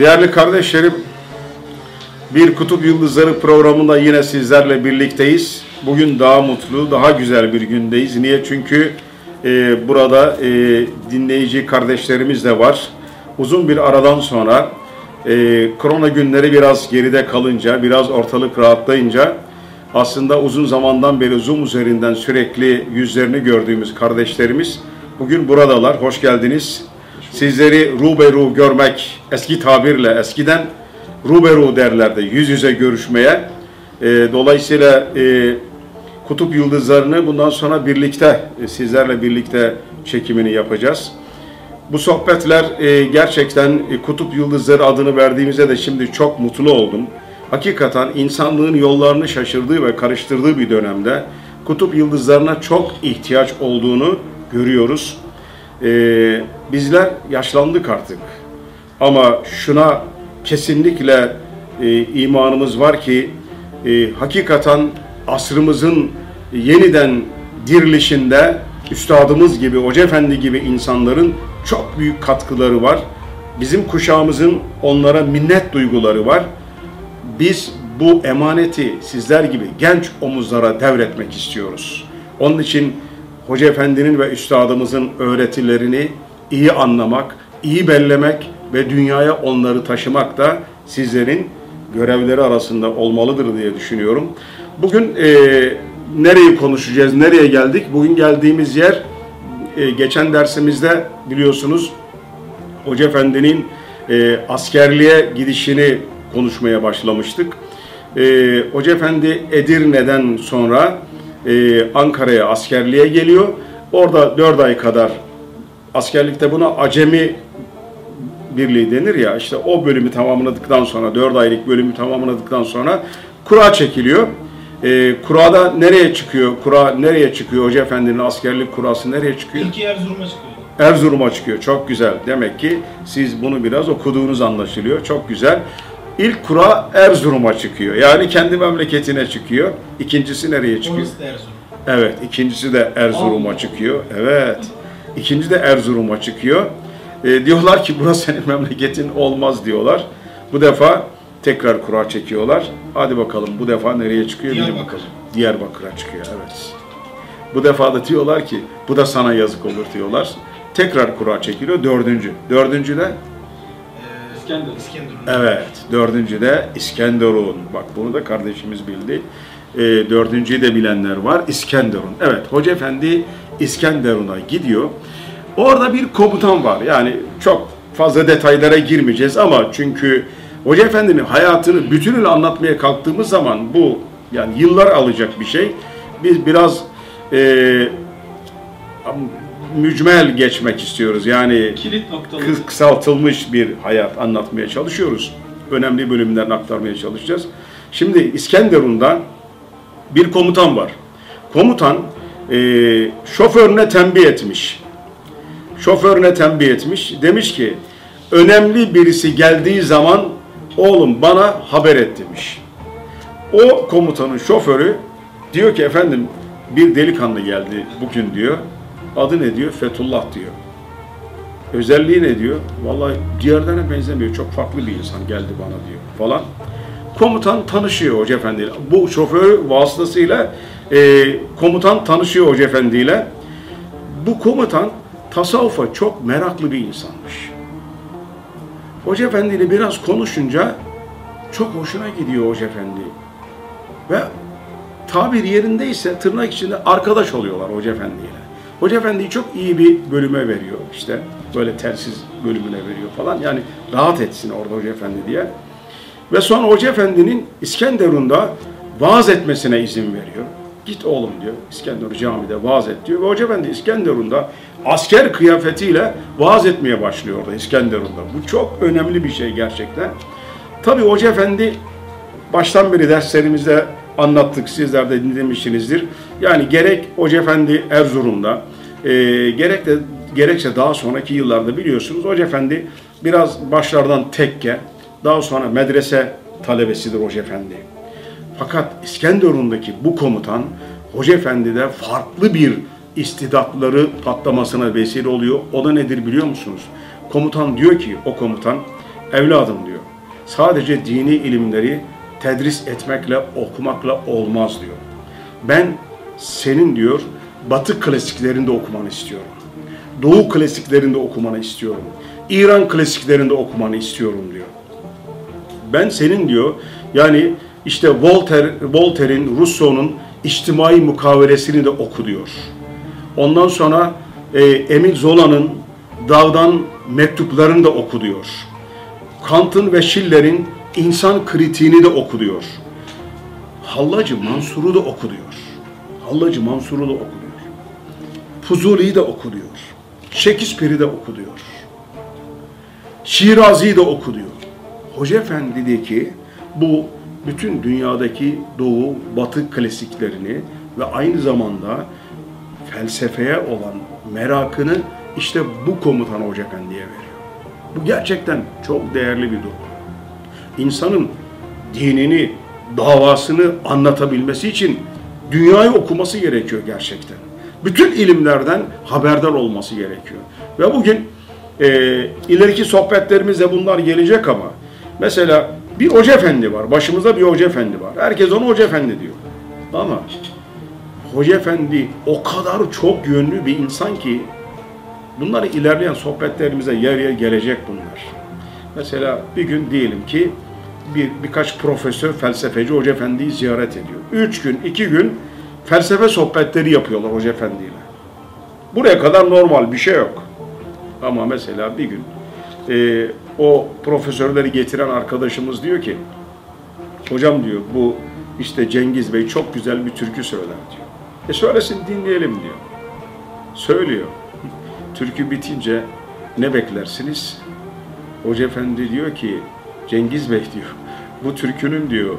Değerli kardeşlerim, bir Kutup Yıldızları programında yine sizlerle birlikteyiz. Bugün daha mutlu, daha güzel bir gündeyiz. Niye? Çünkü e, burada e, dinleyici kardeşlerimiz de var. Uzun bir aradan sonra e, korona günleri biraz geride kalınca, biraz ortalık rahatlayınca aslında uzun zamandan beri Zoom üzerinden sürekli yüzlerini gördüğümüz kardeşlerimiz bugün buradalar. Hoş geldiniz. Sizleri ruberu görmek, eski tabirle eskiden ruberu derlerdi, yüz yüze görüşmeye. E, dolayısıyla e, kutup yıldızlarını bundan sonra birlikte, e, sizlerle birlikte çekimini yapacağız. Bu sohbetler e, gerçekten e, kutup yıldızları adını verdiğimize de şimdi çok mutlu oldum. Hakikaten insanlığın yollarını şaşırdığı ve karıştırdığı bir dönemde kutup yıldızlarına çok ihtiyaç olduğunu görüyoruz. Ee, bizler yaşlandık artık. Ama şuna kesinlikle e, imanımız var ki e, hakikaten asrımızın yeniden dirilişinde üstadımız gibi, Hoca Efendi gibi insanların çok büyük katkıları var. Bizim kuşağımızın onlara minnet duyguları var. Biz bu emaneti sizler gibi genç omuzlara devretmek istiyoruz. Onun için Hoca Efendi'nin ve Üstadımızın öğretilerini iyi anlamak, iyi bellemek ve dünyaya onları taşımak da sizlerin görevleri arasında olmalıdır diye düşünüyorum. Bugün e, nereyi konuşacağız, nereye geldik? Bugün geldiğimiz yer, e, geçen dersimizde biliyorsunuz Hoca Efendi'nin e, askerliğe gidişini konuşmaya başlamıştık. E, Hoca Efendi Edirne'den sonra e, Ankara'ya askerliğe geliyor. Orada 4 ay kadar askerlikte buna acemi birliği denir ya işte o bölümü tamamladıktan sonra 4 aylık bölümü tamamladıktan sonra kura çekiliyor. E, kurada nereye çıkıyor? Kura nereye çıkıyor? Hoca Efendi'nin askerlik kurası nereye çıkıyor? İlki Erzurum'a çıkıyor. Erzurum'a çıkıyor. Çok güzel. Demek ki siz bunu biraz okuduğunuz anlaşılıyor. Çok güzel. İlk kura Erzurum'a çıkıyor. Yani kendi memleketine çıkıyor. İkincisi nereye çıkıyor? Orası da Erzurum. Evet, ikincisi de Erzurum'a çıkıyor. Evet. İkinci de Erzurum'a çıkıyor. E, diyorlar ki burası senin memleketin olmaz diyorlar. Bu defa tekrar kura çekiyorlar. Hadi bakalım bu defa nereye çıkıyor? bilin Diyarbakır. bakalım. Diyarbakır'a çıkıyor evet. Bu defa da diyorlar ki bu da sana yazık olur diyorlar. Tekrar kura çekiliyor. Dördüncü. Dördüncü de Ee, İskender. İskenderun. Evet, dördüncü de İskenderun. Bak bunu da kardeşimiz bildi. Ee, dördüncüyü de bilenler var. İskenderun. Evet, Hoca Efendi İskenderun'a gidiyor. Orada bir komutan var. Yani çok fazla detaylara girmeyeceğiz ama çünkü Hoca Efendi'nin hayatını bütünüyle anlatmaya kalktığımız zaman bu yani yıllar alacak bir şey. Biz biraz e, mücmel geçmek istiyoruz. Yani Kilit noktaları. kıs- kısaltılmış bir hayat anlatmaya çalışıyoruz. Önemli bölümlerini aktarmaya çalışacağız. Şimdi İskenderun'da bir komutan var. Komutan e, şoförüne tembih etmiş. Şoförüne tembih etmiş. Demiş ki önemli birisi geldiği zaman oğlum bana haber et demiş. O komutanın şoförü diyor ki efendim bir delikanlı geldi bugün diyor. Adı ne diyor? Fethullah diyor. Özelliği ne diyor? Vallahi diğerlerine benzemiyor. Çok farklı bir insan geldi bana diyor falan. Komutan tanışıyor Hoca Efendi ile. Bu şoför vasıtasıyla e, komutan tanışıyor Hoca Efendi ile. Bu komutan tasavvufa çok meraklı bir insanmış. Hoca Efendi ile biraz konuşunca çok hoşuna gidiyor Hoca Efendi. Ve tabir yerindeyse tırnak içinde arkadaş oluyorlar Hoca Efendi ile. Hoca Efendi'yi çok iyi bir bölüme veriyor işte. Böyle telsiz bölümüne veriyor falan. Yani rahat etsin orada Hoca Efendi diye. Ve sonra Hoca Efendi'nin İskenderun'da vaaz etmesine izin veriyor. Git oğlum diyor İskenderun camide vaaz et diyor. Ve Hoca Efendi İskenderun'da asker kıyafetiyle vaaz etmeye başlıyor orada İskenderun'da. Bu çok önemli bir şey gerçekten. Tabii Hoca Efendi baştan beri derslerimizde anlattık, sizler de dinlemişsinizdir. Yani gerek Hoca Efendi Erzurum'da, e, gerek de gerekse daha sonraki yıllarda biliyorsunuz Hoca Efendi biraz başlardan tekke, daha sonra medrese talebesidir Hoca Efendi. Fakat İskenderun'daki bu komutan Hoca Efendi'de farklı bir istidatları patlamasına vesile oluyor. O da nedir biliyor musunuz? Komutan diyor ki o komutan Evladım diyor. Sadece dini ilimleri tedris etmekle, okumakla olmaz diyor. Ben senin diyor Batı klasiklerinde okumanı istiyorum. Doğu klasiklerinde okumanı istiyorum. İran klasiklerinde okumanı istiyorum diyor. Ben senin diyor yani işte Voltaire, Voltaire'in, Rousseau'nun içtimai mukavelesini de oku diyor. Ondan sonra e, Emil Zola'nın Dağdan mektuplarını da oku diyor. Kant'ın ve Schiller'in insan kritiğini de oku diyor. Hallacı Mansur'u da oku diyor. Hallacı Mansur'u da oku diyor. Fuzuli'yi de oku diyor. Shakespeare'i de oku diyor. Şirazi'yi de oku diyor. Hoca Efendi dedi ki bu bütün dünyadaki doğu, batı klasiklerini ve aynı zamanda felsefeye olan merakını işte bu komutan Hoca Efendi'ye veriyor. Bu gerçekten çok değerli bir durum. İnsanın dinini, davasını anlatabilmesi için dünyayı okuması gerekiyor gerçekten. Bütün ilimlerden haberdar olması gerekiyor. Ve bugün e, ileriki sohbetlerimizde bunlar gelecek ama mesela bir hoca efendi var. Başımızda bir hoca efendi var. Herkes ona hoca efendi diyor. Ama hoca efendi o kadar çok yönlü bir insan ki bunları ilerleyen sohbetlerimize yer yer gelecek bunlar. Mesela bir gün diyelim ki bir birkaç profesör, felsefeci Hoca Efendi'yi ziyaret ediyor. Üç gün, iki gün felsefe sohbetleri yapıyorlar Hoca Efendi'yle. Buraya kadar normal bir şey yok. Ama mesela bir gün e, o profesörleri getiren arkadaşımız diyor ki hocam diyor bu işte Cengiz Bey çok güzel bir türkü söyler diyor. E söylesin dinleyelim diyor. Söylüyor. Türkü bitince ne beklersiniz? Hoca Efendi diyor ki Cengiz Bey diyor bu türkünün diyor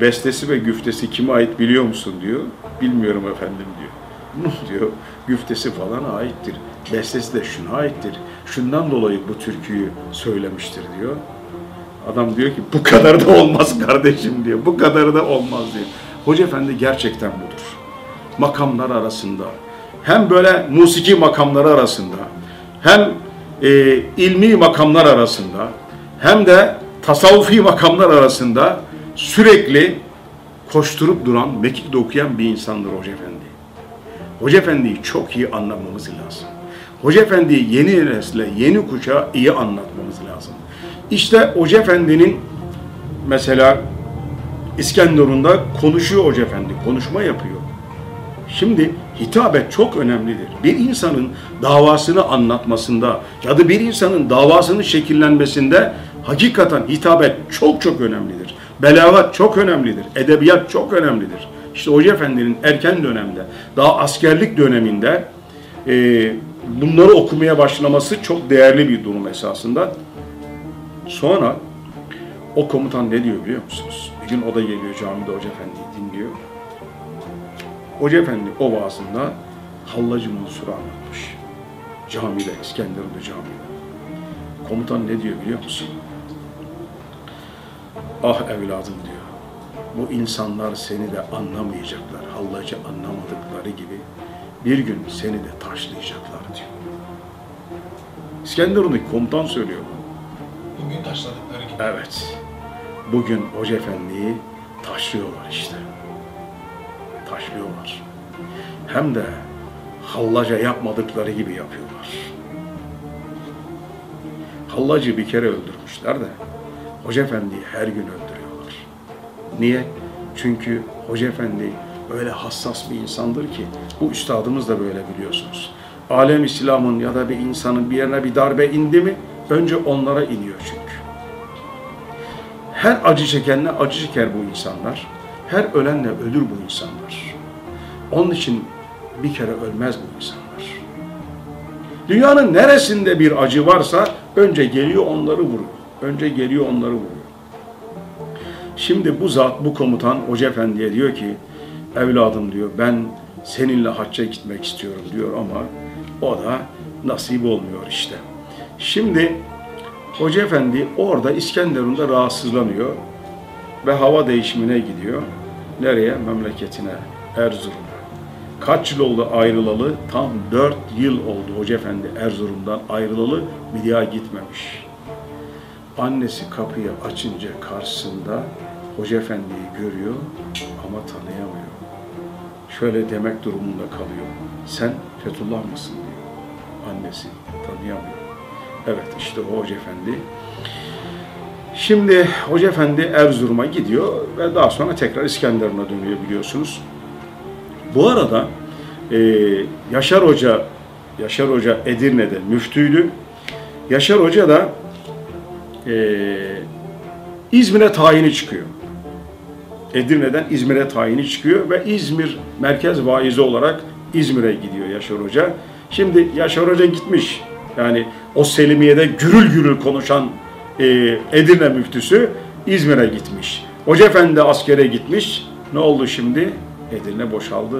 bestesi ve güftesi kime ait biliyor musun diyor. Bilmiyorum efendim diyor. Bunun diyor güftesi falan aittir. Bestesi de şuna aittir. Şundan dolayı bu türküyü söylemiştir diyor. Adam diyor ki bu kadar da olmaz kardeşim diyor. Bu kadar da olmaz diyor. Hoca Efendi gerçekten budur. Makamlar arasında hem böyle musiki makamları arasında hem e, ilmi makamlar arasında hem de tasavvufi makamlar arasında sürekli koşturup duran, mekikte okuyan bir insandır Hoca Efendi. Hoca Efendi'yi çok iyi anlamamız lazım. Hoca Efendi'yi yeni nesle, yeni kuşağa iyi anlatmamız lazım. İşte Hoca Efendi'nin mesela İskenderun'da konuşuyor Hoca Efendi, konuşma yapıyor. Şimdi hitabet çok önemlidir. Bir insanın davasını anlatmasında ya da bir insanın davasının şekillenmesinde hakikaten hitabet çok çok önemlidir. Belagat çok önemlidir. Edebiyat çok önemlidir. İşte Hoca Efendi'nin erken dönemde, daha askerlik döneminde bunları okumaya başlaması çok değerli bir durum esasında. Sonra o komutan ne diyor biliyor musunuz? Bir gün o da geliyor camide Hoca Efendi'yi dinliyor. Hoca Efendi o vaazında Hallacı Mansur'u anlatmış. Camide, İskenderun'da camide. Komutan ne diyor biliyor musun? Ah evladım diyor. Bu insanlar seni de anlamayacaklar. Hallacı anlamadıkları gibi bir gün seni de taşlayacaklar diyor. İskenderun'daki komutan söylüyor. Bugün taşladıkları gibi. Evet. Bugün Hoca Efendi'yi taşlıyorlar işte. Taşlıyorlar. Hem de hallaca yapmadıkları gibi yapıyorlar. Hallacı bir kere öldürmüşler de Hoca Efendi'yi her gün öldürüyorlar. Niye? Çünkü Hoca Efendi öyle hassas bir insandır ki bu üstadımız da böyle biliyorsunuz. Alem İslam'ın ya da bir insanın bir yerine bir darbe indi mi önce onlara iniyor çünkü. Her acı çekenle acı çeker bu insanlar. Her ölenle ölür bu insanlar. Onun için bir kere ölmez bu insanlar. Dünyanın neresinde bir acı varsa önce geliyor onları vuruyor. Önce geliyor onları vuruyor. Şimdi bu zat, bu komutan Hoca Efendi'ye diyor ki, evladım diyor ben seninle hacca gitmek istiyorum diyor ama o da nasip olmuyor işte. Şimdi Hoca Efendi orada İskenderun'da rahatsızlanıyor ve hava değişimine gidiyor. Nereye? Memleketine, Erzurum'a. Kaç yıl oldu ayrılalı? Tam dört yıl oldu Hoca Efendi Erzurum'dan ayrılalı bir daha gitmemiş. Annesi kapıyı açınca karşısında Hoca Efendi'yi görüyor ama tanıyamıyor. Şöyle demek durumunda kalıyor. Sen Fethullah mısın diyor. Annesi tanıyamıyor. Evet işte o Hoca Efendi. Şimdi Hoca Efendi Erzurum'a gidiyor ve daha sonra tekrar İskenderun'a dönüyor biliyorsunuz. Bu arada e, Yaşar Hoca Yaşar Hoca Edirne'de müftüydü. Yaşar Hoca da e, İzmir'e tayini çıkıyor. Edirne'den İzmir'e tayini çıkıyor ve İzmir merkez vaizi olarak İzmir'e gidiyor Yaşar Hoca. Şimdi Yaşar Hoca gitmiş. Yani o Selimiye'de gürül gürül konuşan e, Edirne müftüsü İzmir'e gitmiş. Hoca Efendi askere gitmiş. Ne oldu şimdi? Edirne boşaldı.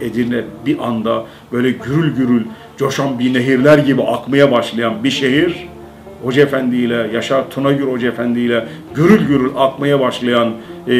Edirne bir anda böyle gürül gürül coşan bir nehirler gibi akmaya başlayan bir şehir. Hoca Efendi ile Yaşar Tunagür Hoca Efendi ile gürül gürül akmaya başlayan e,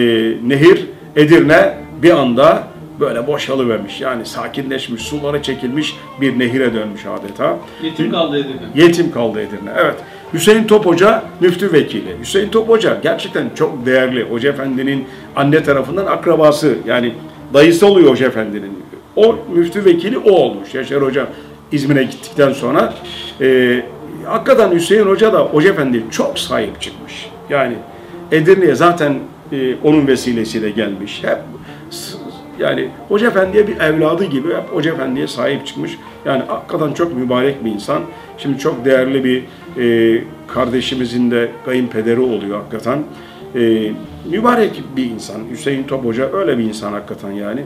nehir Edirne bir anda böyle boşalıvermiş. Yani sakinleşmiş, suları çekilmiş bir nehire dönmüş adeta. Yetim kaldı Edirne. Yetim kaldı Edirne. Evet. Hüseyin Top Hoca müftü vekili. Hüseyin Top Hoca gerçekten çok değerli. Hoca Efendi'nin anne tarafından akrabası. Yani dayısı oluyor Hoca Efendi'nin. O müftü vekili o olmuş. Yaşar Hoca İzmir'e gittikten sonra. E, hakikaten Hüseyin Hoca da Hoca Efendi çok sahip çıkmış. Yani Edirne'ye zaten e, onun vesilesiyle gelmiş. Hep yani Hoca Efendi'ye bir evladı gibi hep Hoca Efendi'ye sahip çıkmış. Yani hakikaten çok mübarek bir insan. Şimdi çok değerli bir e, kardeşimizin de kayınpederi oluyor hakikaten. E, mübarek bir insan. Hüseyin Top Hoca öyle bir insan hakikaten yani.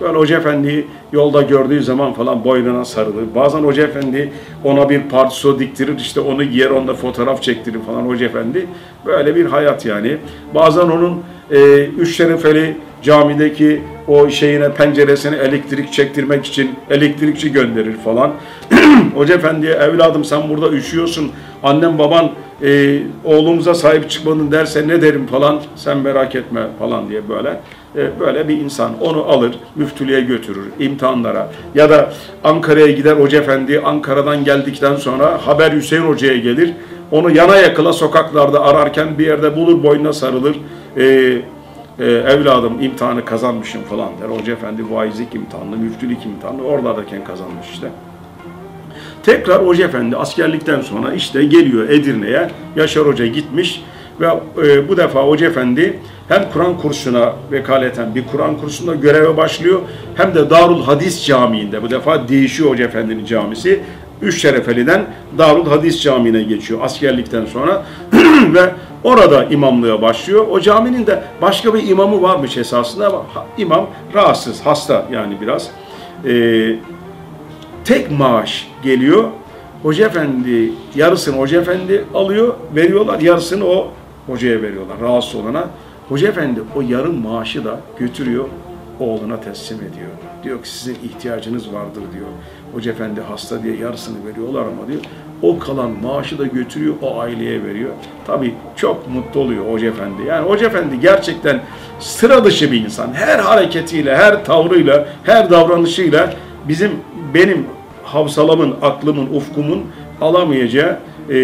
Böyle Hoca Efendi'yi yolda gördüğü zaman falan boynuna sarılır. Bazen Hoca Efendi ona bir partiso diktirir, işte onu giyer, onda fotoğraf çektirir falan Hoca Efendi. Böyle bir hayat yani. Bazen onun e, Üç Şerefeli camideki o şeyine penceresine elektrik çektirmek için elektrikçi gönderir falan. Hoca Efendi'ye evladım sen burada üşüyorsun. Annem baban e, oğlumuza sahip çıkmadın derse ne derim falan. Sen merak etme falan diye böyle. E, böyle bir insan onu alır müftülüğe götürür imtihanlara ya da Ankara'ya gider Hoca Efendi Ankara'dan geldikten sonra haber Hüseyin Hoca'ya gelir onu yana yakıla sokaklarda ararken bir yerde bulur boynuna sarılır E, e, evladım imtihanı kazanmışım falan der Hoca Efendi vaizlik imtihanını müftülük imtihanını oradayken kazanmış işte Tekrar Hoca Efendi askerlikten sonra işte geliyor Edirne'ye. Yaşar Hoca gitmiş ve e, bu defa Hoca Efendi hem Kur'an kursuna vekaleten bir Kur'an kursunda göreve başlıyor hem de Darul Hadis Camii'nde bu defa değişiyor Hoca Efendi'nin camisi. Üç Şerefeli'den Darul Hadis Camii'ne geçiyor askerlikten sonra ve orada imamlığa başlıyor. O caminin de başka bir imamı varmış esasında ama imam rahatsız, hasta yani biraz. Ee, tek maaş geliyor. Hoca Efendi yarısını Hoca Efendi alıyor, veriyorlar. Yarısını o hocaya veriyorlar, rahatsız olana. Hoca Efendi o yarım maaşı da götürüyor, oğluna teslim ediyor. Diyor ki sizin ihtiyacınız vardır diyor. Hoca Efendi hasta diye yarısını veriyorlar ama diyor. O kalan maaşı da götürüyor, o aileye veriyor. Tabii çok mutlu oluyor Hoca Efendi. Yani Hoca Efendi gerçekten sıra dışı bir insan. Her hareketiyle, her tavrıyla, her davranışıyla bizim benim havsalamın, aklımın, ufkumun alamayacağı e,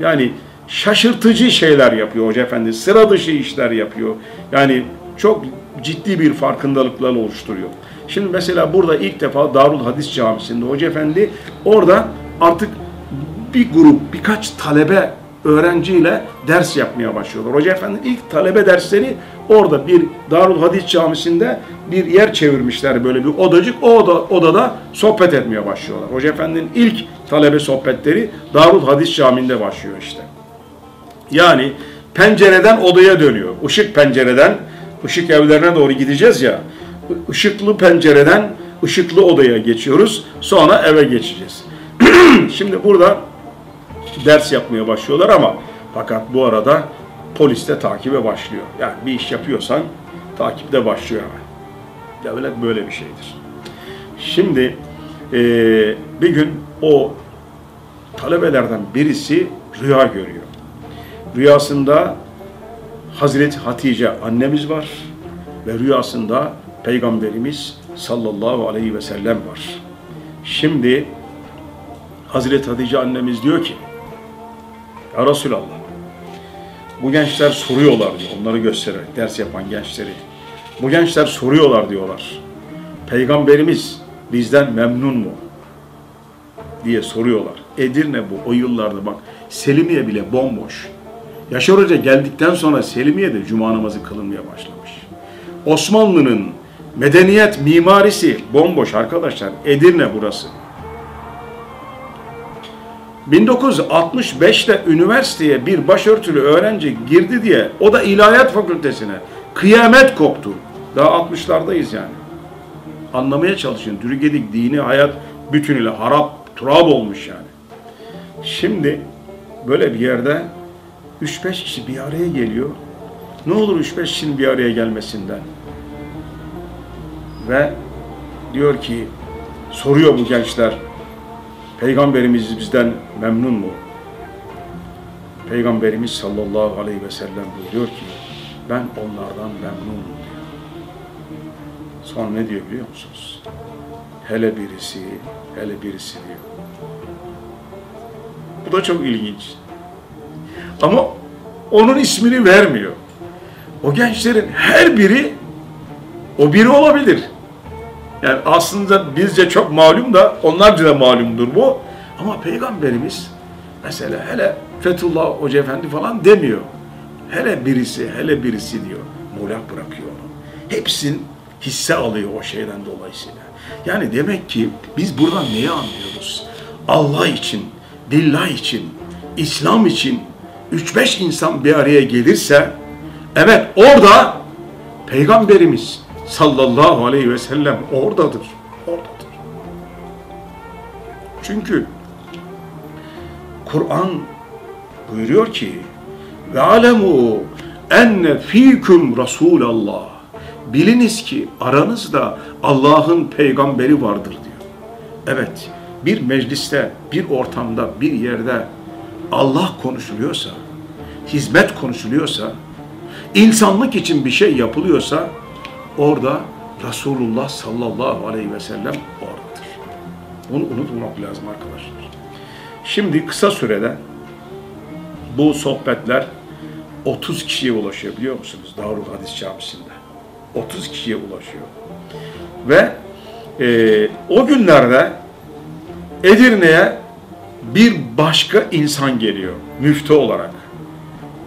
yani şaşırtıcı şeyler yapıyor Hoca Efendi. Sıra dışı işler yapıyor. Yani çok ciddi bir farkındalıklar oluşturuyor. Şimdi mesela burada ilk defa Darul Hadis Camisi'nde Hoca Efendi orada artık bir grup, birkaç talebe öğrenciyle ders yapmaya başlıyorlar. Hoca Efendi'nin ilk talebe dersleri orada bir Darul Hadis Camisi'nde bir yer çevirmişler böyle bir odacık. O oda, odada sohbet etmeye başlıyorlar. Hoca Efendi'nin ilk talebe sohbetleri Darul Hadis Camii'nde başlıyor işte. Yani pencereden odaya dönüyor. Işık pencereden ışık evlerine doğru gideceğiz ya. Işıklı pencereden ışıklı odaya geçiyoruz. Sonra eve geçeceğiz. Şimdi burada ders yapmaya başlıyorlar ama fakat bu arada polis de takibe başlıyor. Yani bir iş yapıyorsan takipte başlıyor hemen. Devlet böyle bir şeydir. Şimdi eee, bir gün o talebelerden birisi rüya görüyor. Rüyasında Hazreti Hatice annemiz var ve rüyasında Peygamberimiz sallallahu aleyhi ve sellem var. Şimdi Hazreti Hatice annemiz diyor ki Ya Resulallah Bu gençler soruyorlar diyor. Onları göstererek ders yapan gençleri. Bu gençler soruyorlar diyorlar. Peygamberimiz bizden memnun mu? diye soruyorlar. Edirne bu o yıllarda bak Selimiye bile bomboş. Yaşar Hoca geldikten sonra Selimiye'de cuma namazı kılınmaya başlamış. Osmanlı'nın medeniyet mimarisi bomboş arkadaşlar. Edirne burası. 1965'te üniversiteye bir başörtülü öğrenci girdi diye o da ilahiyat fakültesine kıyamet koptu. Daha 60'lardayız yani. Anlamaya çalışın. Türkiye'deki dini hayat bütünüyle harap, turab olmuş yani. Şimdi böyle bir yerde 3-5 kişi bir araya geliyor. Ne olur 3-5 kişinin bir araya gelmesinden. Ve diyor ki soruyor bu gençler Peygamberimiz bizden memnun mu? Peygamberimiz sallallahu aleyhi ve sellem buyuruyor ki ben onlardan memnunum diyor. Sonra ne diyor biliyor musunuz? Hele birisi, hele birisi diyor. Bu da çok ilginç. Ama onun ismini vermiyor. O gençlerin her biri o biri olabilir. Yani aslında bizce çok malum da onlarca da malumdur bu. Ama Peygamberimiz mesela hele Fethullah Hoca Efendi falan demiyor. Hele birisi, hele birisi diyor. Muğlak bırakıyor onu. Hepsin hisse alıyor o şeyden dolayısıyla. Yani demek ki biz buradan neyi anlıyoruz? Allah için, billah için, İslam için 3-5 insan bir araya gelirse evet orada Peygamberimiz sallallahu aleyhi ve sellem oradadır. Oradadır. Çünkü Kur'an buyuruyor ki ve alemu enne fikum Resulallah biliniz ki aranızda Allah'ın peygamberi vardır diyor. Evet bir mecliste, bir ortamda, bir yerde Allah konuşuluyorsa, hizmet konuşuluyorsa, insanlık için bir şey yapılıyorsa orada Resulullah sallallahu aleyhi ve sellem oradadır. Bunu unutmamak lazım arkadaşlar. Şimdi kısa sürede bu sohbetler 30 kişiye ulaşıyor biliyor musunuz? Darul Hadis Camisi'nde. 30 kişiye ulaşıyor. Ve e, o günlerde Edirne'ye bir başka insan geliyor müftü olarak.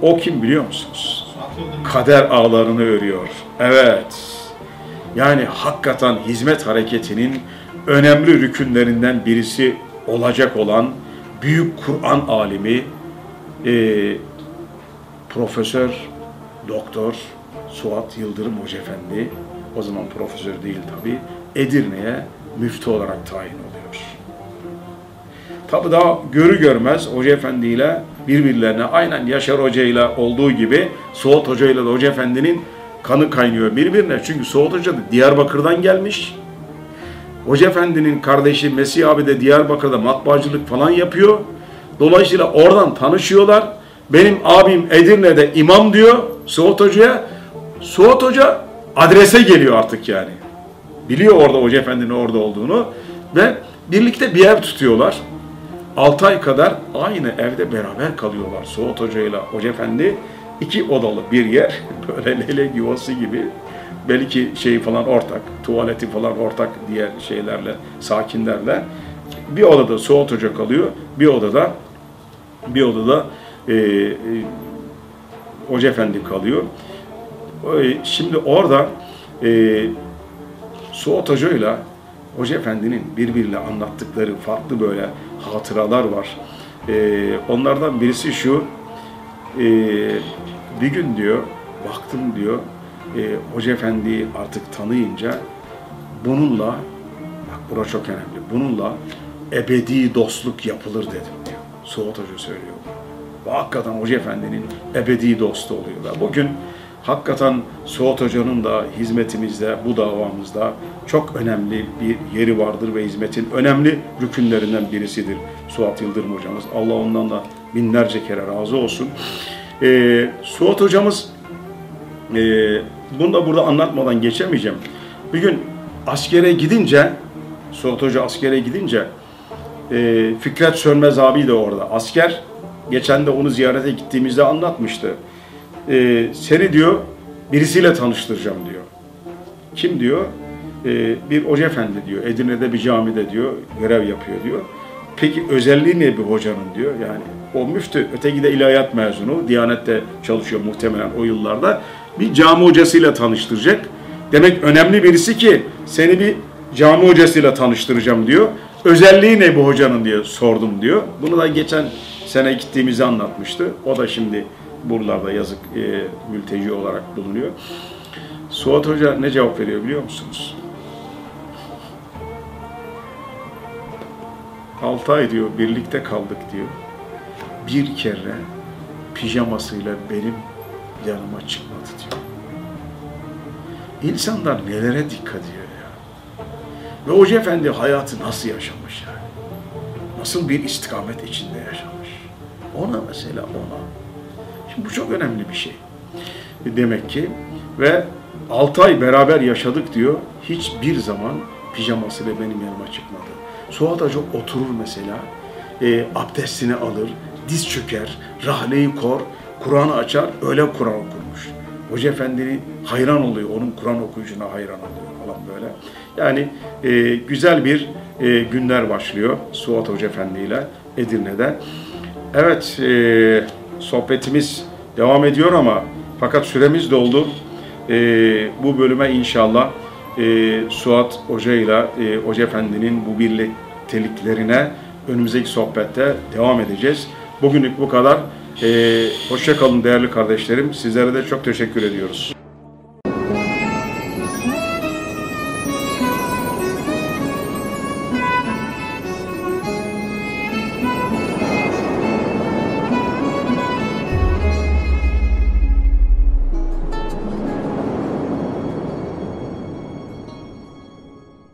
O kim biliyor musunuz? Kader ağlarını örüyor. Evet. Yani hakikaten hizmet hareketinin önemli rükünlerinden birisi olacak olan büyük Kur'an alimi e, Profesör Doktor Suat Yıldırım Hoca Efendi o zaman profesör değil tabi Edirne'ye müftü olarak tayin oluyor. Tabi daha görü görmez Hoca Efendi ile birbirlerine aynen Yaşar Hoca ile olduğu gibi Suat Hoca ile Hoca Efendi'nin kanı kaynıyor birbirine. Çünkü Suat Hoca da Diyarbakır'dan gelmiş. Hoca Efendi'nin kardeşi Mesih abi de Diyarbakır'da matbaacılık falan yapıyor. Dolayısıyla oradan tanışıyorlar. Benim abim Edirne'de imam diyor Suat Hoca'ya. Suat Hoca adrese geliyor artık yani. Biliyor orada Hoca Efendi'nin orada olduğunu. Ve birlikte bir ev tutuyorlar. 6 ay kadar aynı evde beraber kalıyorlar. Suat Hoca ile Hoca Efendi iki odalı bir yer. Böyle leylek yuvası gibi. Belki şey falan ortak, tuvaleti falan ortak diğer şeylerle, sakinlerle. Bir odada Hoca kalıyor, bir odada bir odada e, e, Hoca Efendi kalıyor. E, Şimdi orada e, Suat Hoca ile Hoca Efendi'nin birbiriyle anlattıkları farklı böyle hatıralar var. E, onlardan birisi şu, e, bir gün diyor, baktım diyor, e, Hoca Efendi'yi artık tanıyınca bununla, bak bura çok önemli, bununla ebedi dostluk yapılır dedim diyor. Suat Hoca söylüyor. Ve hakikaten Hoca Efendi'nin ebedi dostu oluyor. Ve bugün hakikaten Suat Hoca'nın da hizmetimizde, bu davamızda çok önemli bir yeri vardır ve hizmetin önemli rükünlerinden birisidir Suat Yıldırım hocamız. Allah ondan da binlerce kere razı olsun. Ee, Suat hocamız, e, bunu da burada anlatmadan geçemeyeceğim. Bir gün askere gidince, Suat Hoca askere gidince, e, Fikret Sönmez abi de orada. Asker, geçen de onu ziyarete gittiğimizde anlatmıştı. e, seni diyor birisiyle tanıştıracağım diyor. Kim diyor? E, bir hoca efendi diyor. Edirne'de bir camide diyor görev yapıyor diyor. Peki özelliği ne bir hocanın diyor. Yani o müftü öteki de ilahiyat mezunu. Diyanette çalışıyor muhtemelen o yıllarda. Bir cami hocasıyla tanıştıracak. Demek önemli birisi ki seni bir cami hocasıyla tanıştıracağım diyor. Özelliği ne bu hocanın diye sordum diyor. Bunu da geçen sene gittiğimizi anlatmıştı. O da şimdi buralarda yazık e, mülteci olarak bulunuyor. Suat Hoca ne cevap veriyor biliyor musunuz? 6 ay diyor birlikte kaldık diyor. Bir kere pijamasıyla benim yanıma çıkmadı diyor. İnsanlar nelere dikkat ediyor ya. Ve Hoca Efendi hayatı nasıl yaşamış yani? Nasıl bir istikamet içinde yaşamış? Ona mesela ona. Şimdi bu çok önemli bir şey. Demek ki ve 6 ay beraber yaşadık diyor. Hiçbir zaman pijamasıyla benim yanıma çıkmadı. Suat Hoca oturur mesela, e, abdestini alır, diz çöker, rahleyi kor, Kur'an'ı açar, öyle Kur'an okurmuş. Hoca Efendi hayran oluyor, onun Kur'an okuyuşuna hayran oluyor falan böyle. Yani e, güzel bir e, günler başlıyor Suat Hoca Efendi ile Edirne'de. Evet, e, sohbetimiz devam ediyor ama fakat süremiz doldu. E, bu bölüme inşallah e, Suat Hoca ile e, Hoca Efendi'nin bu birlikteliklerine önümüzdeki sohbette devam edeceğiz. Bugünlük bu kadar. E, hoşça kalın değerli kardeşlerim. Sizlere de çok teşekkür ediyoruz.